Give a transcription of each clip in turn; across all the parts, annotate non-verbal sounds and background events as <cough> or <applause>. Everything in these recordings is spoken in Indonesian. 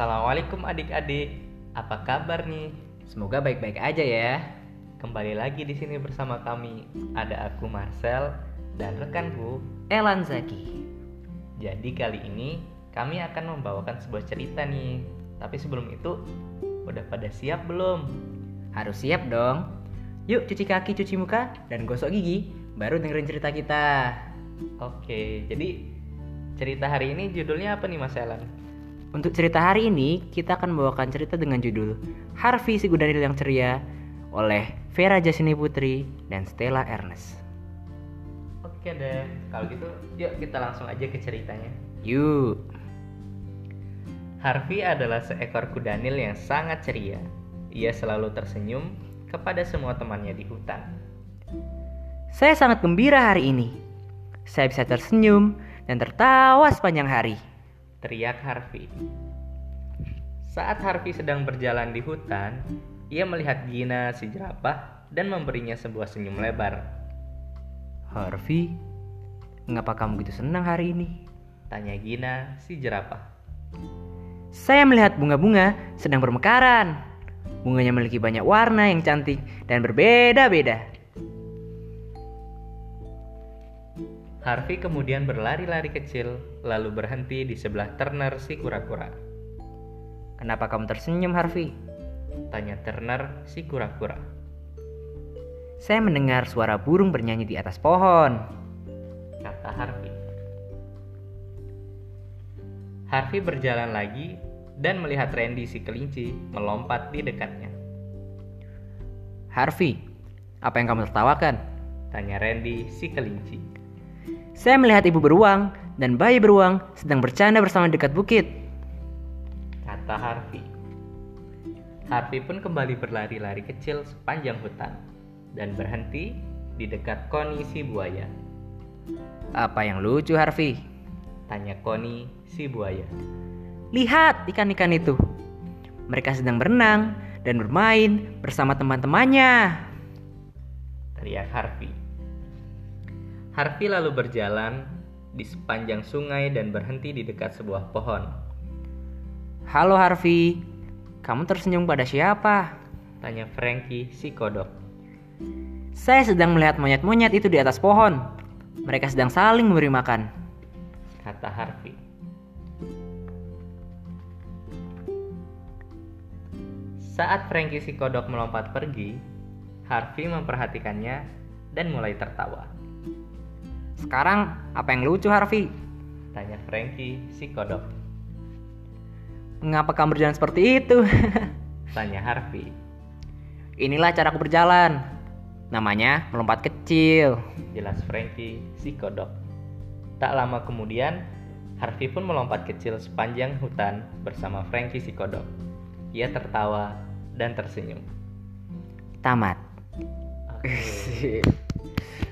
Assalamualaikum adik-adik. Apa kabar nih? Semoga baik-baik aja ya. Kembali lagi di sini bersama kami. Ada aku Marcel dan rekanku. Elan Zaki. Jadi kali ini kami akan membawakan sebuah cerita nih. Tapi sebelum itu, udah pada siap belum? Harus siap dong. Yuk cuci kaki, cuci muka, dan gosok gigi. Baru dengerin cerita kita. Oke, jadi cerita hari ini judulnya apa nih Mas Elan? Untuk cerita hari ini, kita akan membawakan cerita dengan judul Harvey si Gudanil yang ceria oleh Vera Jasini Putri dan Stella Ernest. Oke deh, kalau gitu yuk kita langsung aja ke ceritanya. Yuk. Harvey adalah seekor kudanil yang sangat ceria. Ia selalu tersenyum kepada semua temannya di hutan. Saya sangat gembira hari ini. Saya bisa tersenyum dan tertawa sepanjang hari. Teriak Harvey. Saat Harvey sedang berjalan di hutan, ia melihat Gina si jerapah dan memberinya sebuah senyum lebar. Harvey, mengapa kamu gitu senang hari ini? Tanya Gina si jerapah. Saya melihat bunga-bunga sedang bermekaran. Bunganya memiliki banyak warna yang cantik dan berbeda-beda. Harvey kemudian berlari-lari kecil, lalu berhenti di sebelah Turner si kura-kura. Kenapa kamu tersenyum, Harvey? Tanya Turner si kura-kura. Saya mendengar suara burung bernyanyi di atas pohon. Kata Harvey. Harvey berjalan lagi dan melihat Randy si kelinci melompat di dekatnya. Harvey, apa yang kamu tertawakan? Tanya Randy si kelinci. Saya melihat ibu beruang dan bayi beruang sedang bercanda bersama dekat bukit. Kata Harvey. Harvey pun kembali berlari-lari kecil sepanjang hutan dan berhenti di dekat Connie si buaya. Apa yang lucu Harvey? Tanya Connie si buaya. Lihat ikan-ikan itu. Mereka sedang berenang dan bermain bersama teman-temannya. Teriak Harvey. Harvey lalu berjalan di sepanjang sungai dan berhenti di dekat sebuah pohon. Halo Harvey, kamu tersenyum pada siapa? Tanya Frankie si kodok. Saya sedang melihat monyet-monyet itu di atas pohon. Mereka sedang saling memberi makan. Kata Harvey. Saat Frankie si kodok melompat pergi, Harvey memperhatikannya dan mulai tertawa. Sekarang apa yang lucu Harvey? Tanya Frankie si kodok. Mengapa kamu berjalan seperti itu? <laughs> Tanya Harvey. Inilah caraku berjalan. Namanya melompat kecil. Jelas Frankie si kodok. Tak lama kemudian, Harvey pun melompat kecil sepanjang hutan bersama Frankie si kodok. Ia tertawa dan tersenyum. Tamat. Oke. <laughs>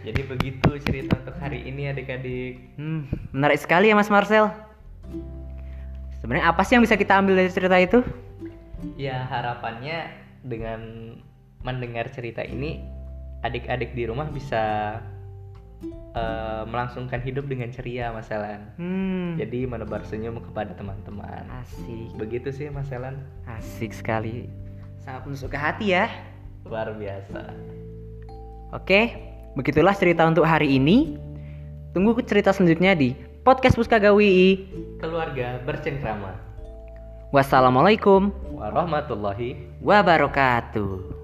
Jadi begitu cerita untuk hari ini adik-adik. Hmm, menarik sekali ya Mas Marcel. Sebenarnya apa sih yang bisa kita ambil dari cerita itu? Ya harapannya dengan mendengar cerita ini adik-adik di rumah bisa uh, melangsungkan hidup dengan ceria Mas Elan. Hmm, Jadi menebar senyum kepada teman-teman. asik. Begitu sih Mas Elan. Asik sekali. Sangat menusuk ke hati ya. Luar biasa. Oke, begitulah cerita untuk hari ini. Tunggu cerita selanjutnya di podcast Puskaga WI. Keluarga bercengkrama. Wassalamualaikum Warahmatullahi wabarakatuh.